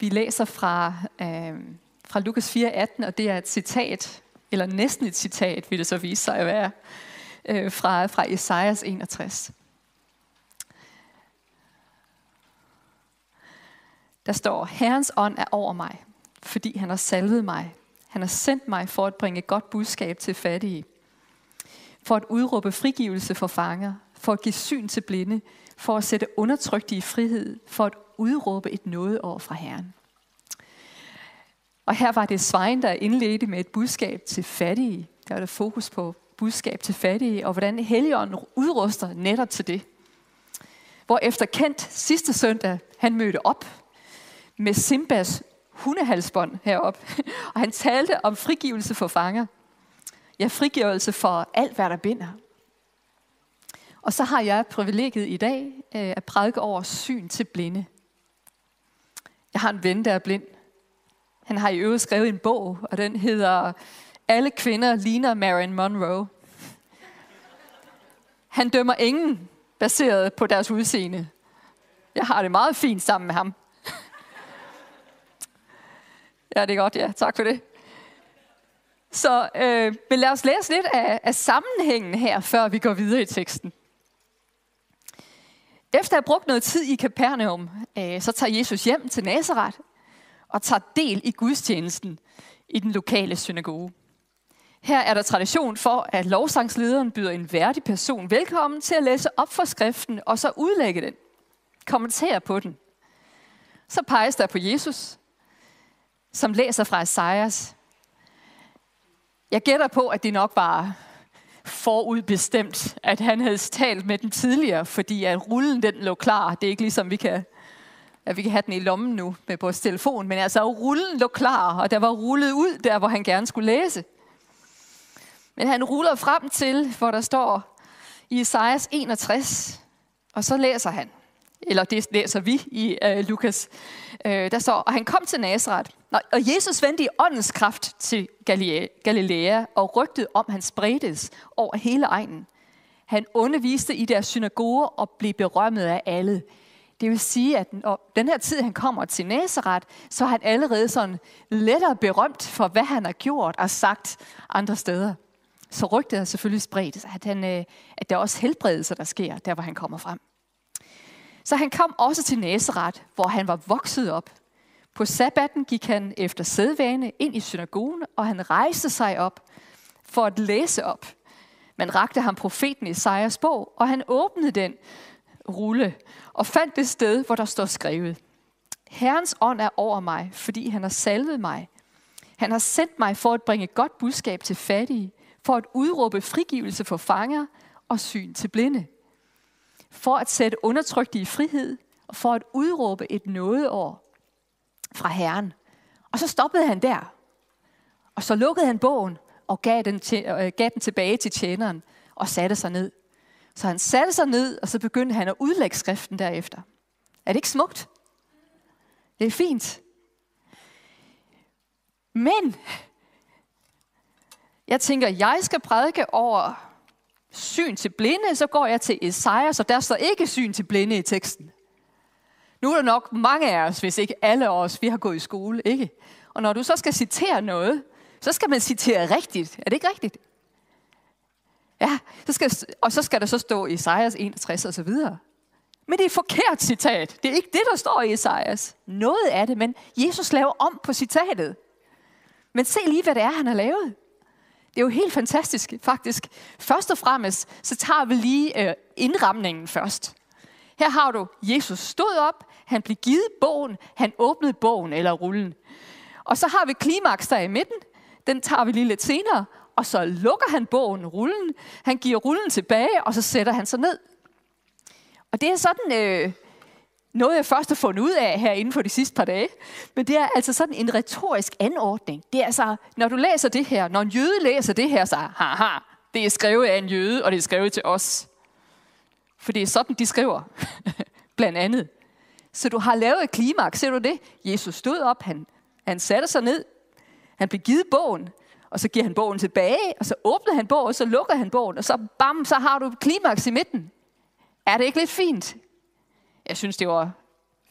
Vi læser fra, øh, fra Lukas 4:18, og det er et citat, eller næsten et citat, vil det så vise sig at være, øh, fra, fra Esajas 61. Der står, Herrens ånd er over mig, fordi han har salvet mig. Han har sendt mig for at bringe godt budskab til fattige. For at udråbe frigivelse for fanger. For at give syn til blinde. For at sætte undertrykte i frihed. For at udråbe et nådeår fra Herren. Og her var det Svein, der indledte med et budskab til fattige. Der var der fokus på budskab til fattige, og hvordan Helligånden udruster netop til det. Hvor efter Kent sidste søndag, han mødte op med Simbas hundehalsbånd herop, og han talte om frigivelse for fanger. Ja, frigivelse for alt, hvad der binder. Og så har jeg privilegiet i dag øh, at prædike over syn til blinde. Jeg har en ven, der er blind. Han har i øvrigt skrevet en bog, og den hedder Alle kvinder ligner Marilyn Monroe. Han dømmer ingen baseret på deres udseende. Jeg har det meget fint sammen med ham. Ja, det er godt, ja. Tak for det. Så øh, men lad os læse lidt af, af sammenhængen her, før vi går videre i teksten. Efter at have brugt noget tid i Capernaum, øh, så tager Jesus hjem til Nazareth og tager del i gudstjenesten i den lokale synagoge. Her er der tradition for, at lovsangslederen byder en værdig person velkommen til at læse op for skriften og så udlægge den. Kommentere på den. Så peges der på Jesus, som læser fra Esajas. Jeg gætter på, at det nok var forudbestemt, at han havde talt med den tidligere, fordi at rullen den lå klar. Det er ikke ligesom, vi kan, at vi kan have den i lommen nu med vores telefon, men altså rullen lå klar, og der var rullet ud der, hvor han gerne skulle læse. Men han ruller frem til, hvor der står i Esajas 61, og så læser han, eller det læser vi i uh, Lukas, uh, der står, og han kom til Nazareth, og Jesus vendte i åndens kraft til Galilea, og rygtet om, han spredtes over hele egnen. Han underviste i deres synagoger og blev berømmet af alle. Det vil sige, at når den her tid, han kommer til Nazareth, så er han allerede sådan lettere berømt for, hvad han har gjort og sagt andre steder. Så rygtet er selvfølgelig spredt, at, han, øh, at der er også helbredelser, der sker, der hvor han kommer frem. Så han kom også til Nazareth, hvor han var vokset op. På sabbatten gik han efter sædvane ind i synagogen, og han rejste sig op for at læse op. Man rakte ham profeten Isaias bog, og han åbnede den rulle og fandt det sted, hvor der står skrevet. Herrens ånd er over mig, fordi han har salvet mig. Han har sendt mig for at bringe godt budskab til fattige, for at udråbe frigivelse for fanger og syn til blinde. For at sætte undertrykte i frihed, og for at udråbe et nådeår fra Herren. Og så stoppede han der. Og så lukkede han bogen og gav den, til, øh, gav den tilbage til tjeneren og satte sig ned. Så han satte sig ned, og så begyndte han at udlægge skriften derefter. Er det ikke smukt? Det er fint. Men jeg tænker, jeg skal prædike over syn til blinde, så går jeg til Esajas, så der står ikke syn til blinde i teksten. Nu er der nok mange af os, hvis ikke alle os, vi har gået i skole, ikke? Og når du så skal citere noget, så skal man citere rigtigt. Er det ikke rigtigt? Ja, så skal, og så skal der så stå i Esajas 61 og så videre. Men det er et forkert citat. Det er ikke det, der står i Esajas. Noget af det, men Jesus laver om på citatet. Men se lige, hvad det er, han har lavet. Det er jo helt fantastisk, faktisk. Først og fremmest, så tager vi lige øh, indramningen først. Her har du, Jesus stod op, han blev givet bogen, han åbnede bogen eller rullen. Og så har vi klimaks der i midten, den tager vi lige lidt senere, og så lukker han bogen, rullen, han giver rullen tilbage, og så sætter han sig ned. Og det er sådan øh, noget, jeg først har fundet ud af her inden for de sidste par dage. Men det er altså sådan en retorisk anordning. Det er altså, når du læser det her, når en jøde læser det her, så haha, det er skrevet af en jøde, og det er skrevet til os. For det er sådan, de skriver. Blandt andet. Så du har lavet et klimaks, ser du det? Jesus stod op, han, han satte sig ned, han blev givet bogen, og så giver han bogen tilbage, og så åbner han bogen, og så lukker han bogen, og så bam, så har du klimaks i midten. Er det ikke lidt fint? Jeg synes, det var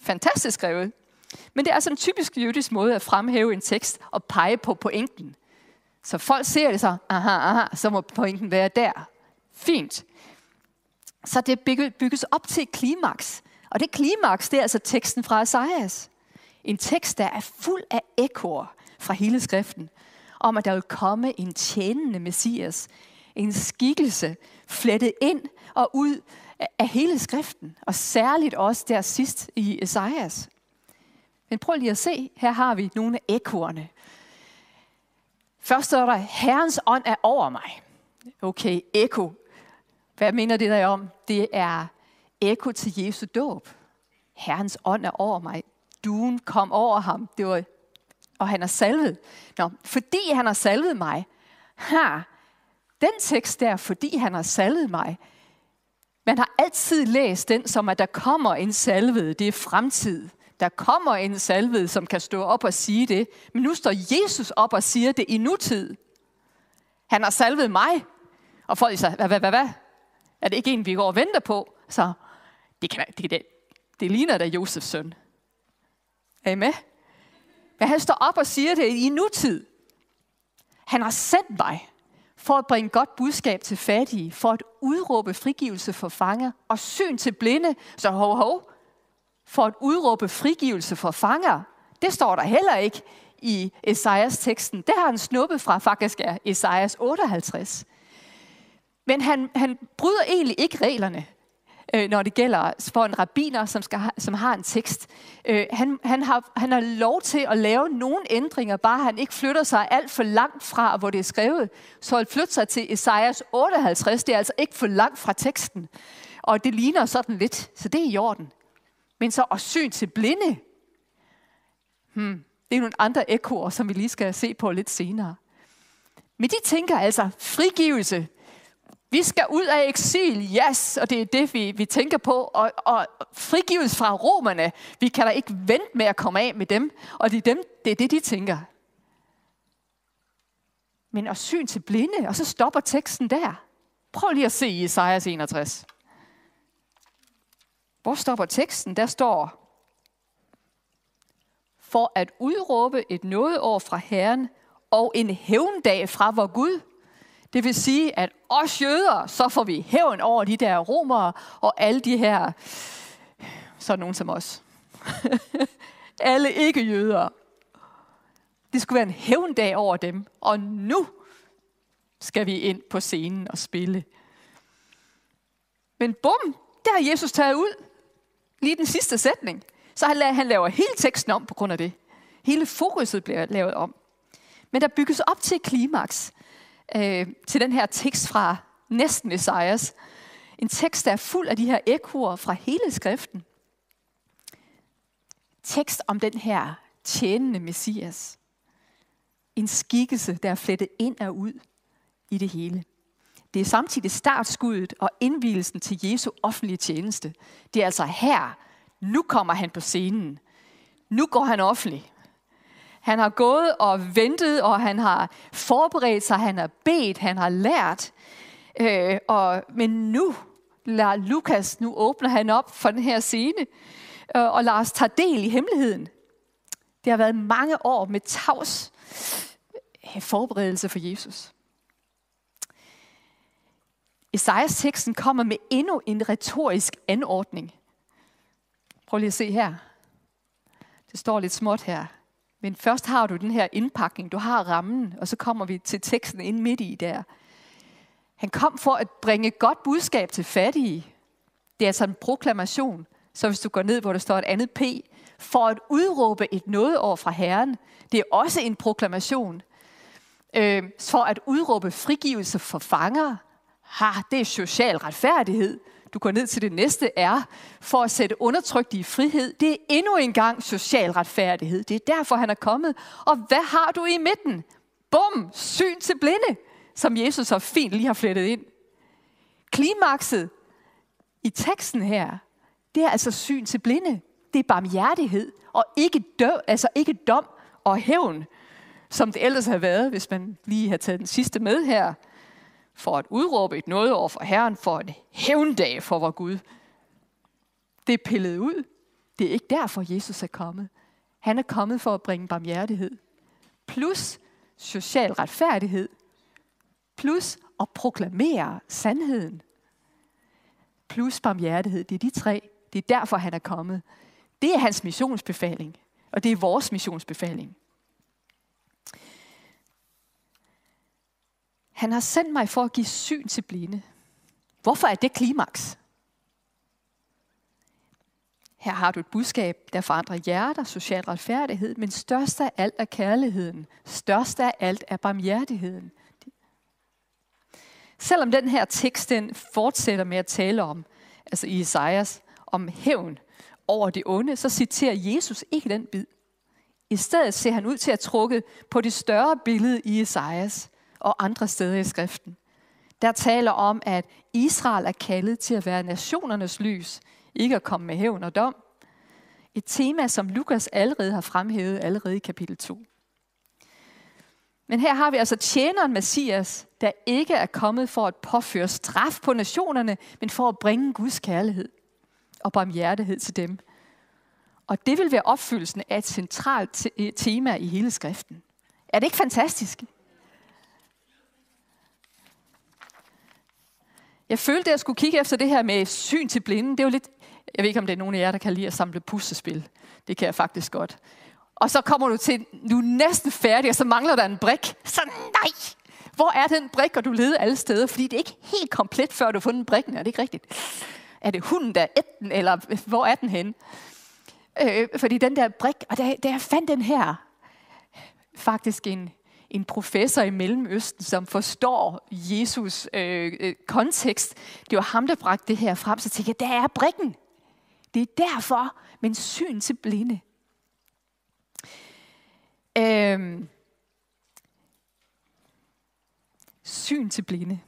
fantastisk skrevet. Men det er altså en typisk jødisk måde at fremhæve en tekst og pege på pointen. Så folk ser det så, aha, aha, så må pointen være der. Fint. Så det bygges op til et klimaks. Og det klimaks, det er altså teksten fra Esajas. En tekst, der er fuld af ekkoer fra hele skriften, om at der vil komme en tjenende messias, en skikkelse flettet ind og ud af hele skriften, og særligt også der sidst i Esajas. Men prøv lige at se, her har vi nogle af ekkoerne. Først står der, Herrens ånd er over mig. Okay, ekko. Hvad mener det der om? Det er ekko til Jesu dåb. Herrens ånd er over mig. Duen kom over ham. Det var, og han er salvet. Nå, fordi han har salvet mig, Ha, den tekst der, fordi han har salvet mig, man har altid læst den som, at der kommer en salvet, det er fremtid. Der kommer en salvet, som kan stå op og sige det. Men nu står Jesus op og siger det i nutid. Han har salvet mig. Og folk siger, hvad, hvad, hvad, hvad? Er det ikke en, vi går og venter på? Så det, kan, det, det, det ligner da Josefs søn. Er I med? Men han står op og siger det i nutid. Han har sendt mig for at bringe godt budskab til fattige, for at udråbe frigivelse for fanger og syn til blinde. Så hov, hov, for at udråbe frigivelse for fanger. Det står der heller ikke i Esajas teksten. Det har han snuppet fra faktisk er Esajas 58. Men han, han bryder egentlig ikke reglerne øh, når det gælder for en rabiner, som, skal, som har en tekst. Øh, han, han, har, han har lov til at lave nogle ændringer, bare han ikke flytter sig alt for langt fra, hvor det er skrevet. Så at flytte sig til Esajas 58, det er altså ikke for langt fra teksten. Og det ligner sådan lidt, så det er i orden. Men så at syn til blinde, hmm, det er nogle andre ekoer, som vi lige skal se på lidt senere. Men de tænker altså, frigivelse, vi skal ud af eksil, yes, og det er det, vi, vi tænker på. Og, og frigives fra romerne, vi kan da ikke vente med at komme af med dem. Og det er, dem, det, er det, de tænker. Men og syn til blinde, og så stopper teksten der. Prøv lige at se i Isaias 61. Hvor stopper teksten? Der står, for at udråbe et nådeår fra Herren og en hævndag fra vor Gud – det vil sige, at os jøder, så får vi hævn over de der romere og alle de her, så nogen som os. alle ikke-jøder. Det skulle være en hævndag over dem. Og nu skal vi ind på scenen og spille. Men bum, der har Jesus taget ud. Lige den sidste sætning. Så han, han laver hele teksten om på grund af det. Hele fokuset bliver lavet om. Men der bygges op til klimaks øh, til den her tekst fra næsten Esajas. En tekst, der er fuld af de her ekoer fra hele skriften. Tekst om den her tjenende messias. En skikkelse, der er flettet ind og ud i det hele. Det er samtidig startskuddet og indvielsen til Jesu offentlige tjeneste. Det er altså her, nu kommer han på scenen. Nu går han offentlig. Han har gået og ventet, og han har forberedt sig, han har bedt, han har lært. Øh, og, men nu lader Lukas, nu åbner han op for den her scene, øh, og lader os tage del i hemmeligheden. Det har været mange år med tavs øh, forberedelse for Jesus. Esajas teksten kommer med endnu en retorisk anordning. Prøv lige at se her. Det står lidt småt her. Men først har du den her indpakning, du har rammen, og så kommer vi til teksten ind midt i der. Han kom for at bringe godt budskab til fattige. Det er altså en proklamation. Så hvis du går ned, hvor der står et andet P, for at udråbe et nådeår fra Herren, det er også en proklamation. Øh, for at udråbe frigivelse for fanger, ha, det er social retfærdighed du går ned til det næste er, for at sætte undertrykte i frihed. Det er endnu en gang social retfærdighed. Det er derfor, han er kommet. Og hvad har du i midten? Bum! Syn til blinde, som Jesus så fint lige har flettet ind. Klimakset i teksten her, det er altså syn til blinde. Det er barmhjertighed, og ikke, dø, altså ikke dom og hævn, som det ellers har været, hvis man lige har taget den sidste med her for at udråbe et noget over for Herren, for en hævndag for vor Gud. Det er pillet ud. Det er ikke derfor, Jesus er kommet. Han er kommet for at bringe barmhjertighed. Plus social retfærdighed. Plus at proklamere sandheden. Plus barmhjertighed. Det er de tre. Det er derfor, han er kommet. Det er hans missionsbefaling. Og det er vores missionsbefaling. Han har sendt mig for at give syn til blinde. Hvorfor er det klimaks? Her har du et budskab, der forandrer hjerter, social retfærdighed, men størst af alt er kærligheden. Størst af alt er barmhjertigheden. Selvom den her tekst den fortsætter med at tale om, altså i Isaias, om hævn over det onde, så citerer Jesus ikke den bid. I stedet ser han ud til at trukke på det større billede i Isaias og andre steder i skriften. Der taler om, at Israel er kaldet til at være nationernes lys, ikke at komme med hævn og dom. Et tema, som Lukas allerede har fremhævet allerede i kapitel 2. Men her har vi altså tjeneren Messias, der ikke er kommet for at påføre straf på nationerne, men for at bringe Guds kærlighed og barmhjertighed til dem. Og det vil være opfyldelsen af et centralt tema i hele skriften. Er det ikke fantastisk? Jeg følte, at jeg skulle kigge efter det her med syn til blinde. Det er jo lidt, jeg ved ikke, om det er nogen af jer, der kan lide at samle puslespil. Det kan jeg faktisk godt. Og så kommer du til, du er næsten færdig, og så mangler der en brik. Så nej! Hvor er den brik, og du leder alle steder? Fordi det er ikke helt komplet, før du har fundet brikken. Er det ikke rigtigt? Er det hunden, der er den, eller hvor er den henne? Øh, fordi den der brik, og da, da jeg fandt den her, faktisk en, en professor i Mellemøsten, som forstår Jesus øh, øh, kontekst. Det var ham, der bragte det her frem. Så tænkte jeg, der er brikken. Det er derfor, men syn til blinde. Øhm, syn til blinde.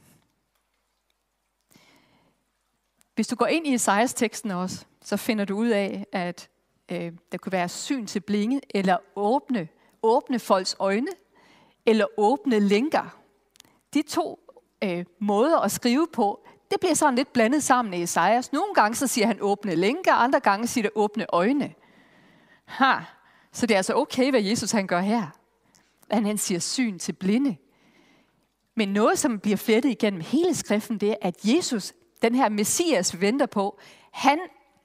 Hvis du går ind i Esajas teksten også, så finder du ud af, at øh, der kunne være syn til blinde, eller åbne, åbne folks øjne, eller åbne linker. De to øh, måder at skrive på, det bliver sådan lidt blandet sammen i Esajas. Nogle gange så siger han åbne linker, andre gange siger det åbne øjne. Ha. Så det er altså okay, hvad Jesus han gør her. Han, han siger syn til blinde. Men noget, som bliver flettet igennem hele skriften, det er, at Jesus, den her Messias, venter på, han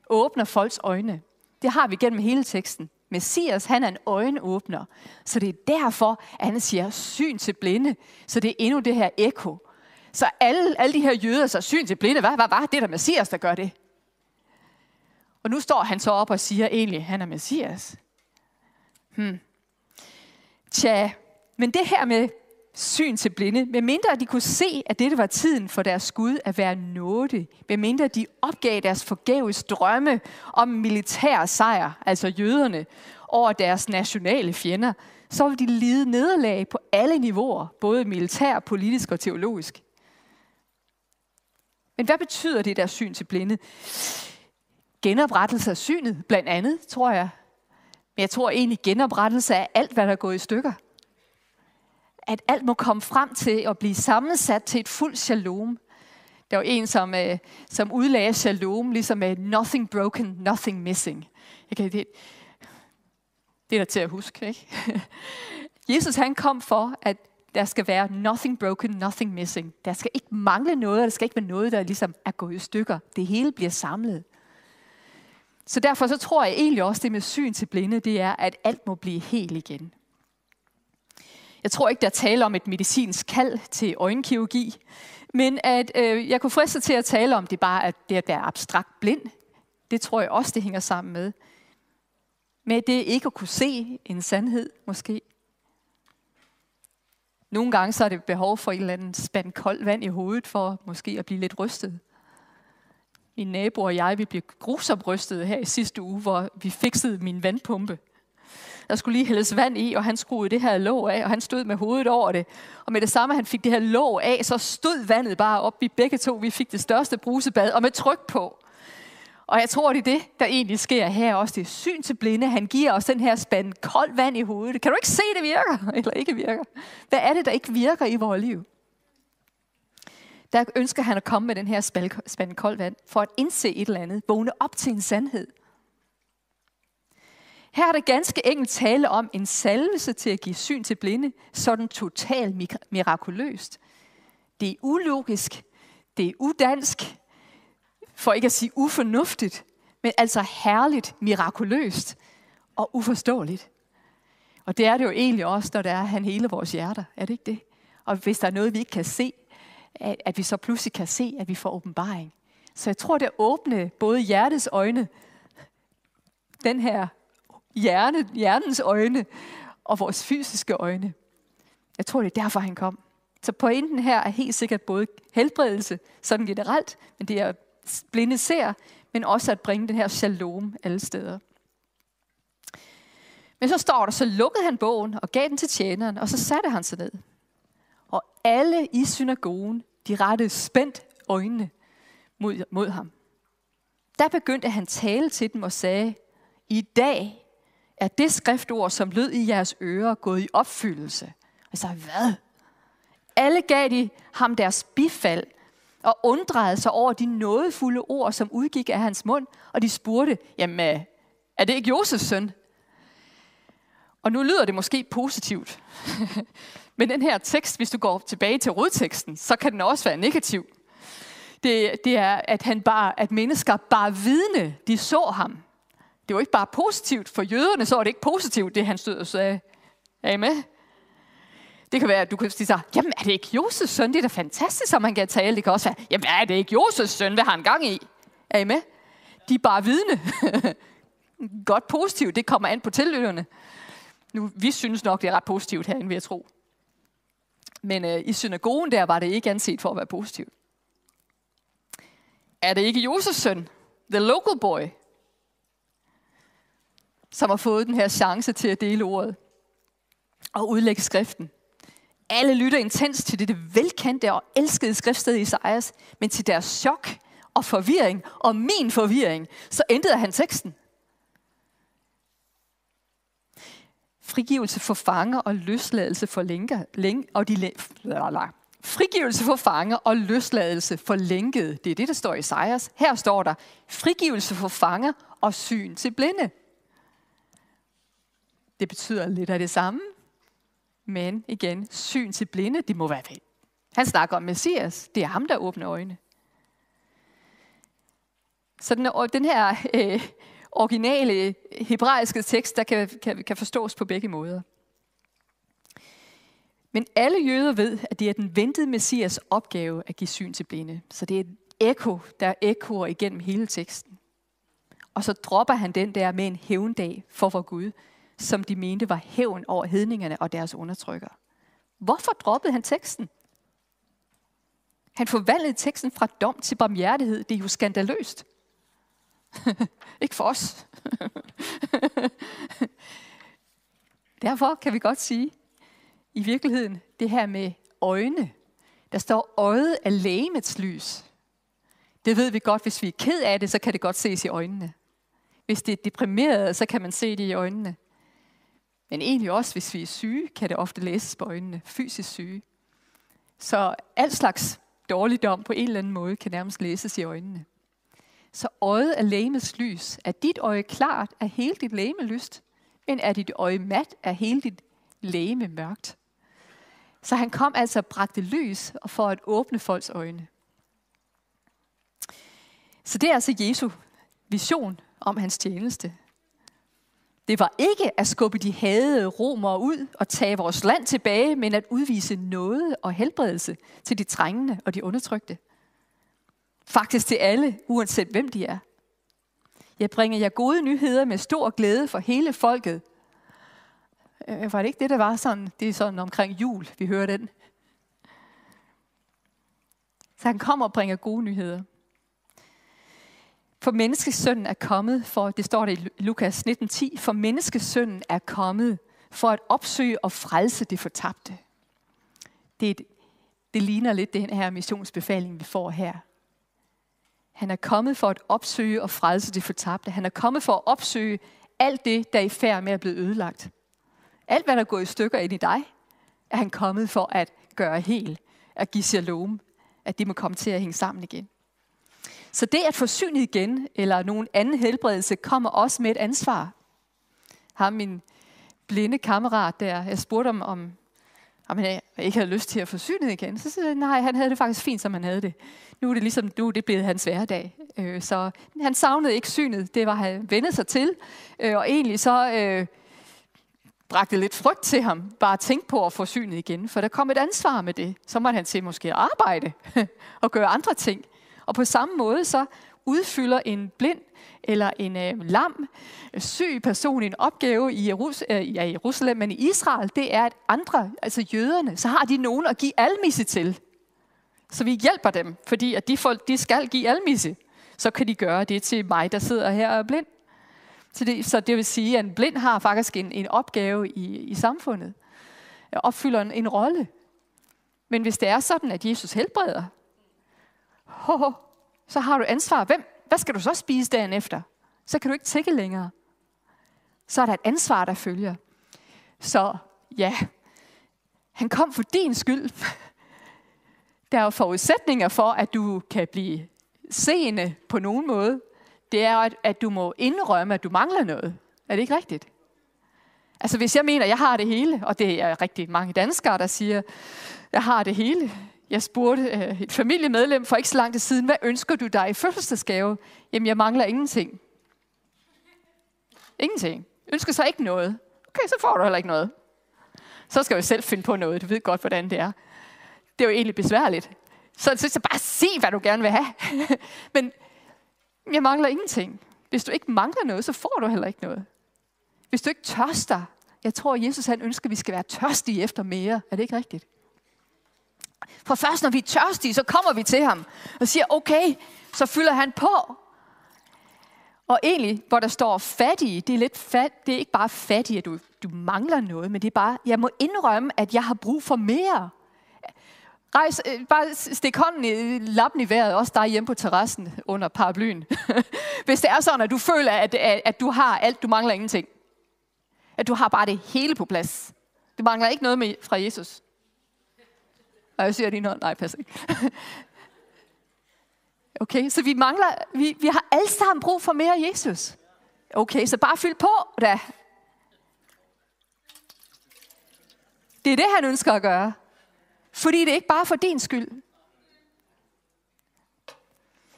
åbner folks øjne. Det har vi gennem hele teksten. Messias, han er en øjenåbner. Så det er derfor, at han siger syn til blinde. Så det er endnu det her ekko. Så alle, alle de her jøder så syn til blinde. Hvad, hvad var det der Messias, der gør det? Og nu står han så op og siger egentlig, at han er Messias. Hmm. Tja, men det her med syn til blinde, medmindre de kunne se, at dette var tiden for deres Gud at være nåde, medmindre de opgav deres forgæves drømme om militær sejr, altså jøderne, over deres nationale fjender, så ville de lide nederlag på alle niveauer, både militær, politisk og teologisk. Men hvad betyder det der syn til blinde? Genoprettelse af synet, blandt andet, tror jeg. Men jeg tror egentlig genoprettelse af alt, hvad der er gået i stykker at alt må komme frem til at blive sammensat til et fuldt shalom. Der var en, som, øh, som udlagde shalom, ligesom med nothing broken, nothing missing. Okay, det, det er der til at huske, ikke? Jesus han kom for, at der skal være nothing broken, nothing missing. Der skal ikke mangle noget, og der skal ikke være noget, der ligesom er gået i stykker. Det hele bliver samlet. Så derfor så tror jeg egentlig også, det med syn til blinde, det er, at alt må blive helt igen. Jeg tror ikke, der tale om et medicinsk kald til øjenkirurgi, men at øh, jeg kunne friste til at tale om det bare, at det at være abstrakt blind, det tror jeg også, det hænger sammen med. Med det ikke at kunne se en sandhed, måske. Nogle gange så er det behov for en eller anden spand koldt vand i hovedet, for måske at blive lidt rystet. Min nabo og jeg, vi blev grusomt rystet her i sidste uge, hvor vi fikset min vandpumpe. Der skulle lige hældes vand i, og han skruede det her låg af, og han stod med hovedet over det. Og med det samme, han fik det her låg af, så stod vandet bare op. Vi begge to, vi fik det største brusebad, og med tryk på. Og jeg tror, det er det, der egentlig sker her også. Det er syn til blinde. Han giver os den her spand koldt vand i hovedet. Kan du ikke se, det virker? Eller ikke virker? Hvad er det, der ikke virker i vores liv? Der ønsker han at komme med den her spand koldt vand, for at indse et eller andet. Vågne op til en sandhed. Her er der ganske enkelt tale om en salvelse til at give syn til blinde, sådan totalt mirakuløst. Det er ulogisk, det er udansk, for ikke at sige ufornuftigt, men altså herligt, mirakuløst og uforståeligt. Og det er det jo egentlig også, når det er, han hele vores hjerter. Er det ikke det? Og hvis der er noget, vi ikke kan se, at vi så pludselig kan se, at vi får åbenbaring. Så jeg tror, det åbne både hjertets øjne, den her hjerne, hjernens øjne og vores fysiske øjne. Jeg tror, det er derfor, han kom. Så pointen her er helt sikkert både helbredelse, sådan generelt, men det er blinde ser, men også at bringe den her shalom alle steder. Men så står der, så lukkede han bogen og gav den til tjeneren, og så satte han sig ned. Og alle i synagogen, de rettede spændt øjnene mod, mod ham. Der begyndte han tale til dem og sagde, i dag er det skriftord, som lød i jeres ører, gået i opfyldelse. Og så hvad? Alle gav de ham deres bifald og undrede sig over de nådefulde ord, som udgik af hans mund, og de spurgte, jamen, øh, er det ikke Josefs søn? Og nu lyder det måske positivt. Men den her tekst, hvis du går tilbage til rodteksten, så kan den også være negativ. Det, det er, at, han bare, at mennesker bare vidne, de så ham. Det var ikke bare positivt. For jøderne så var det ikke positivt, det han stod og sagde. Er I med? Det kan være, at du kan sige, jamen er det ikke Josefs søn? Det er da fantastisk, som han kan tale. Det kan også være, jamen er det ikke Josefs søn? Hvad har han gang i? Er I med? De er bare vidne. Godt positivt, det kommer an på tillytterne. Nu, vi synes nok, det er ret positivt herinde, vil jeg tro. Men øh, i synagogen der var det ikke anset for at være positivt. Er det ikke Josefs søn? The local boy? Som har fået den her chance til at dele ordet og udlægge skriften. Alle lytter intens til det velkendte og elskede skriftsted i Isaias, men til deres chok og forvirring og min forvirring, så ændrede han teksten. Frigivelse for fanger og løsladelse for lænker, læng, og de Frigivelse for fanger og løsladelse for lænkede. Det er det, der står i Isaias. Her står der, frigivelse for fanger og syn til blinde. Det betyder lidt af det samme. Men igen, syn til blinde, det må være vel. Han snakker om Messias. Det er ham, der åbner øjne. Så den, øh, den her øh, originale hebraiske tekst, der kan, kan, kan forstås på begge måder. Men alle jøder ved, at det er den ventede messias opgave at give syn til blinde. Så det er et ekko, der ekkoer igennem hele teksten. Og så dropper han den der med en hævndag for vor Gud, som de mente var hævn over hedningerne og deres undertrykkere. Hvorfor droppede han teksten? Han forvandlede teksten fra dom til barmhjertighed. Det er jo skandaløst. Ikke for os. Derfor kan vi godt sige, i virkeligheden, det her med øjne. Der står øjet af lægemets lys. Det ved vi godt, hvis vi er ked af det, så kan det godt ses i øjnene. Hvis det er deprimeret, så kan man se det i øjnene. Men egentlig også, hvis vi er syge, kan det ofte læses på øjnene. Fysisk syge. Så al slags dårligdom på en eller anden måde kan nærmest læses i øjnene. Så øjet er lægemets lys. Er dit øje klart, er hele dit lægeme lyst. Men er dit øje mat, er hele dit lægeme mørkt. Så han kom altså og bragte lys for at åbne folks øjne. Så det er altså Jesu vision om hans tjeneste. Det var ikke at skubbe de hadede romere ud og tage vores land tilbage, men at udvise noget og helbredelse til de trængende og de undertrykte. Faktisk til alle, uanset hvem de er. Jeg bringer jer gode nyheder med stor glæde for hele folket. Øh, var det ikke det, der var sådan? Det er sådan omkring jul, vi hører den. Så han kommer og bringer gode nyheder. For menneskesønnen er kommet, for det står der i Lukas 19:10, for menneskesønnen er kommet for at opsøge og frelse det fortabte. Det, det ligner lidt den her missionsbefaling, vi får her. Han er kommet for at opsøge og frelse det fortabte. Han er kommet for at opsøge alt det, der er i færd med at blive ødelagt. Alt, hvad der går i stykker ind i dig, er han kommet for at gøre helt, at give shalom, at det må komme til at hænge sammen igen. Så det at få synet igen, eller nogen anden helbredelse, kommer også med et ansvar. Har min blinde kammerat der, jeg spurgte om, om, om han ikke havde lyst til at få synet igen. Så siger han, nej, han havde det faktisk fint, som han havde det. Nu er det ligesom, nu er det blevet hans hverdag. Øh, så han savnede ikke synet, det var han vendet sig til. Øh, og egentlig så øh, bragte lidt frygt til ham, bare at tænke på at få synet igen. For der kom et ansvar med det. Så måtte han til måske at arbejde og gøre andre ting. Og på samme måde så udfylder en blind eller en øh, lam, øh, syg person en opgave i, Jerus- øh, ja, i Jerusalem, men i Israel, det er, at andre, altså jøderne, så har de nogen at give almisse til. Så vi hjælper dem, fordi at de folk, de skal give almisse. Så kan de gøre det til mig, der sidder her og er blind. Så det, så det vil sige, at en blind har faktisk en, en opgave i, i samfundet. Opfylder en, en rolle. Men hvis det er sådan, at Jesus helbreder, ho, ho, så har du ansvar. Hvem, hvad skal du så spise dagen efter? Så kan du ikke tække længere. Så er der et ansvar, der følger. Så ja, han kom for din skyld. Der er jo forudsætninger for, at du kan blive seende på nogen måde. Det er, at, du må indrømme, at du mangler noget. Er det ikke rigtigt? Altså hvis jeg mener, at jeg har det hele, og det er rigtig mange danskere, der siger, at jeg har det hele, jeg spurgte øh, et familiemedlem for ikke så lang tid siden, hvad ønsker du dig i fødselsdagsgave? Jamen, jeg mangler ingenting. Ingenting. Ønsker sig ikke noget. Okay, så får du heller ikke noget. Så skal du selv finde på noget. Du ved godt, hvordan det er. Det er jo egentlig besværligt. Så, så, så bare sig, hvad du gerne vil have. Men jeg mangler ingenting. Hvis du ikke mangler noget, så får du heller ikke noget. Hvis du ikke tørster, jeg tror, Jesus han ønsker, at vi skal være tørstige efter mere. Er det ikke rigtigt? For først når vi er tørstige, så kommer vi til ham og siger, okay, så fylder han på. Og egentlig, hvor der står fattige, det er, lidt fat, det er ikke bare fattige, at du, du mangler noget, men det er bare, jeg må indrømme, at jeg har brug for mere. Rejs, øh, bare stik hånden i lappen i vejret, også der hjemme på terrassen under paraplyen. Hvis det er sådan, at du føler, at, at, at du har alt, du mangler ingenting. At du har bare det hele på plads. Du mangler ikke noget med fra Jesus. Og jeg siger din hånd, nej, pas ikke. Okay, så vi mangler, vi, vi har alle sammen brug for mere Jesus. Okay, så bare fyld på da. Det er det, han ønsker at gøre. Fordi det er ikke bare for din skyld.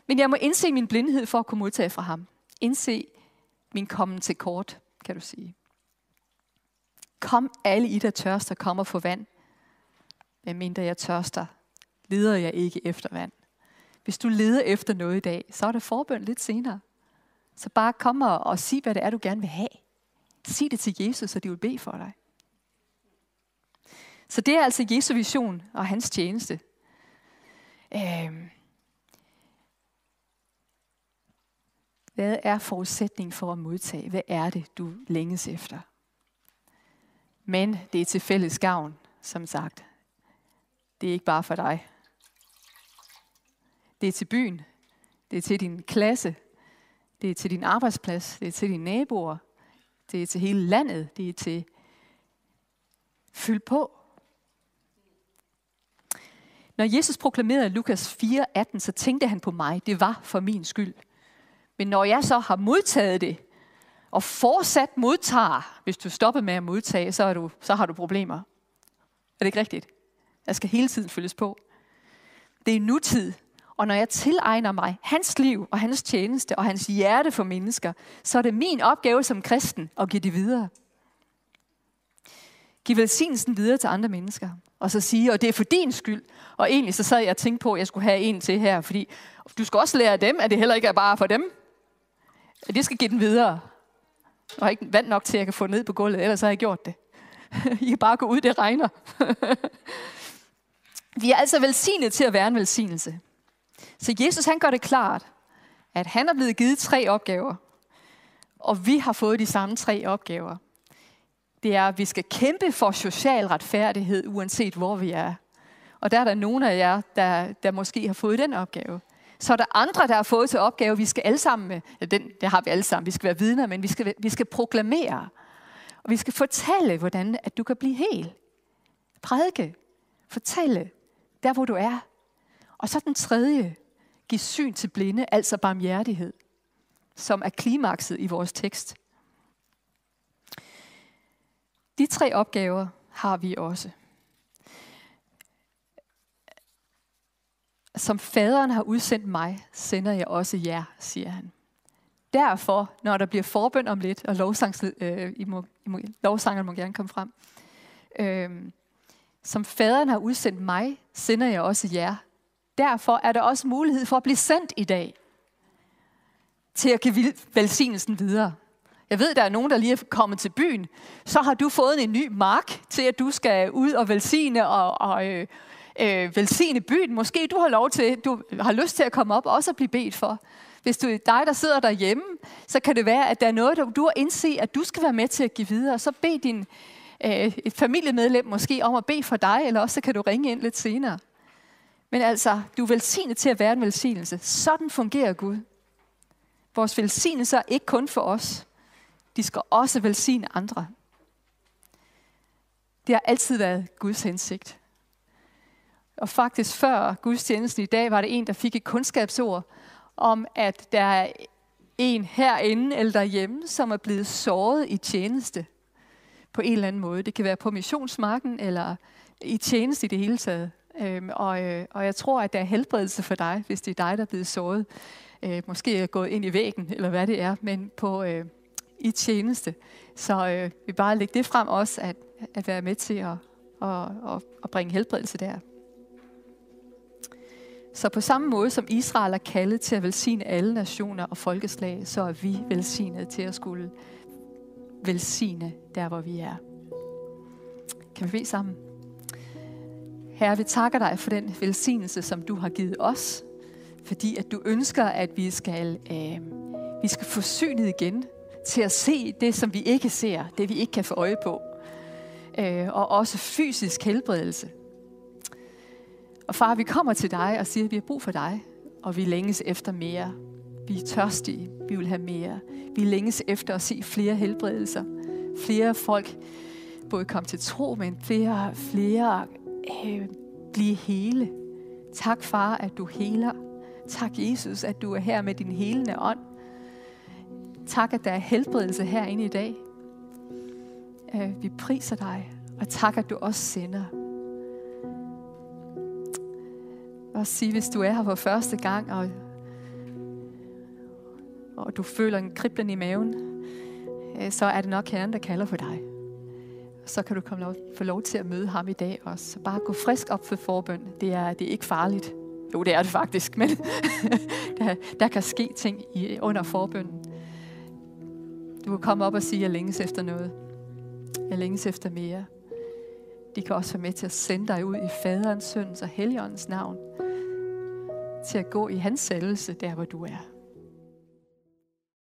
Men jeg må indse min blindhed for at kunne modtage fra ham. Indse min kommen til kort, kan du sige. Kom alle I, der tørster, og få vand medmindre jeg tørster, leder jeg ikke efter vand. Hvis du leder efter noget i dag, så er det forbøn lidt senere. Så bare kom og, og sig, hvad det er, du gerne vil have. Sig det til Jesus, så de vil bede for dig. Så det er altså Jesu vision og hans tjeneste. Øhm. Hvad er forudsætningen for at modtage? Hvad er det, du længes efter? Men det er til fælles gavn, som sagt det er ikke bare for dig. Det er til byen. Det er til din klasse. Det er til din arbejdsplads. Det er til dine naboer. Det er til hele landet. Det er til fyld på. Når Jesus proklamerede Lukas 4:18, så tænkte han på mig. Det var for min skyld. Men når jeg så har modtaget det, og fortsat modtager, hvis du stopper med at modtage, så, er du, så har du problemer. Er det ikke rigtigt? Jeg skal hele tiden følges på. Det er nutid. Og når jeg tilegner mig hans liv og hans tjeneste og hans hjerte for mennesker, så er det min opgave som kristen at give det videre. Giv velsignelsen videre til andre mennesker. Og så sige, og det er for din skyld. Og egentlig så sad jeg og tænkte på, at jeg skulle have en til her, fordi du skal også lære dem, at det heller ikke er bare for dem. At det skal give den videre. Og ikke vand nok til, at jeg kan få ned på gulvet, ellers har jeg gjort det. I kan bare gå ud, det regner. Vi er altså velsignet til at være en velsignelse. Så Jesus han gør det klart, at han er blevet givet tre opgaver, og vi har fået de samme tre opgaver. Det er, at vi skal kæmpe for social retfærdighed, uanset hvor vi er. Og der er der nogle af jer, der, der måske har fået den opgave. Så er der andre, der har fået til opgave, vi skal alle sammen med, ja, den, det har vi alle sammen, vi skal være vidner, men vi skal, vi skal proklamere. Og vi skal fortælle, hvordan at du kan blive hel. Prædike. Fortælle der hvor du er. Og så den tredje, giv syn til blinde, altså barmhjertighed, som er klimakset i vores tekst. De tre opgaver har vi også. Som faderen har udsendt mig, sender jeg også jer, siger han. Derfor, når der bliver forbøn om lidt, og lovsang, øh, I må, I må, lovsangerne må gerne komme frem, øh, som faderen har udsendt mig, sender jeg også jer. Derfor er der også mulighed for at blive sendt i dag til at give velsignelsen videre. Jeg ved, der er nogen, der lige er kommet til byen. Så har du fået en ny mark til, at du skal ud og velsigne og, og øh, øh, velsigne byen. Måske du har lov til, du har lyst til at komme op og også at blive bedt for. Hvis du er dig, der sidder derhjemme, så kan det være, at der er noget, du har indset, at du skal være med til at give videre. Så bed din øh, et familiemedlem måske om at bede for dig, eller også så kan du ringe ind lidt senere. Men altså, du er velsignet til at være en velsignelse. Sådan fungerer Gud. Vores velsignelser er ikke kun for os. De skal også velsigne andre. Det har altid været Guds hensigt. Og faktisk før gudstjenesten i dag, var det en, der fik et kundskabsord om, at der er en herinde eller derhjemme, som er blevet såret i tjeneste på en eller anden måde. Det kan være på missionsmarken eller i tjeneste i det hele taget. Øhm, og, øh, og jeg tror, at der er helbredelse for dig, hvis det er dig, der er blevet såret. Øh, måske er gået ind i væggen, eller hvad det er, men på, øh, i tjeneste. Så øh, vi bare lægge det frem også, at, at være med til at, at, at, at bringe helbredelse der. Så på samme måde som Israel er kaldet til at velsigne alle nationer og folkeslag, så er vi velsignet til at skulle velsigne der, hvor vi er. Kan vi bede sammen? Herre, vi takker dig for den velsignelse, som du har givet os, fordi at du ønsker, at vi skal, øh, vi skal få synet igen til at se det, som vi ikke ser, det vi ikke kan få øje på, øh, og også fysisk helbredelse. Og far, vi kommer til dig og siger, at vi har brug for dig, og vi længes efter mere. Vi er tørstige, vi vil have mere. Vi længes efter at se flere helbredelser. Flere folk både komme til tro, men flere, flere øh, blive hele. Tak far, at du heler. Tak Jesus, at du er her med din helende ånd. Tak, at der er helbredelse herinde i dag. Øh, vi priser dig, og tak, at du også sender. Og sige, hvis du er her for første gang, og, og du føler en kriblen i maven, øh, så er det nok Herren, der kalder for dig. Så kan du komme lov, få lov til at møde ham i dag også. Så bare gå frisk op for forbøn. Det er, det er ikke farligt. Jo, det er det faktisk, men der, der kan ske ting i, under forbønnen. Du kan komme op og sige, at jeg længes efter noget. Jeg længes efter mere. De kan også være med til at sende dig ud i faderens, søndens og helligåndens navn. Til at gå i hans sættelse, der hvor du er.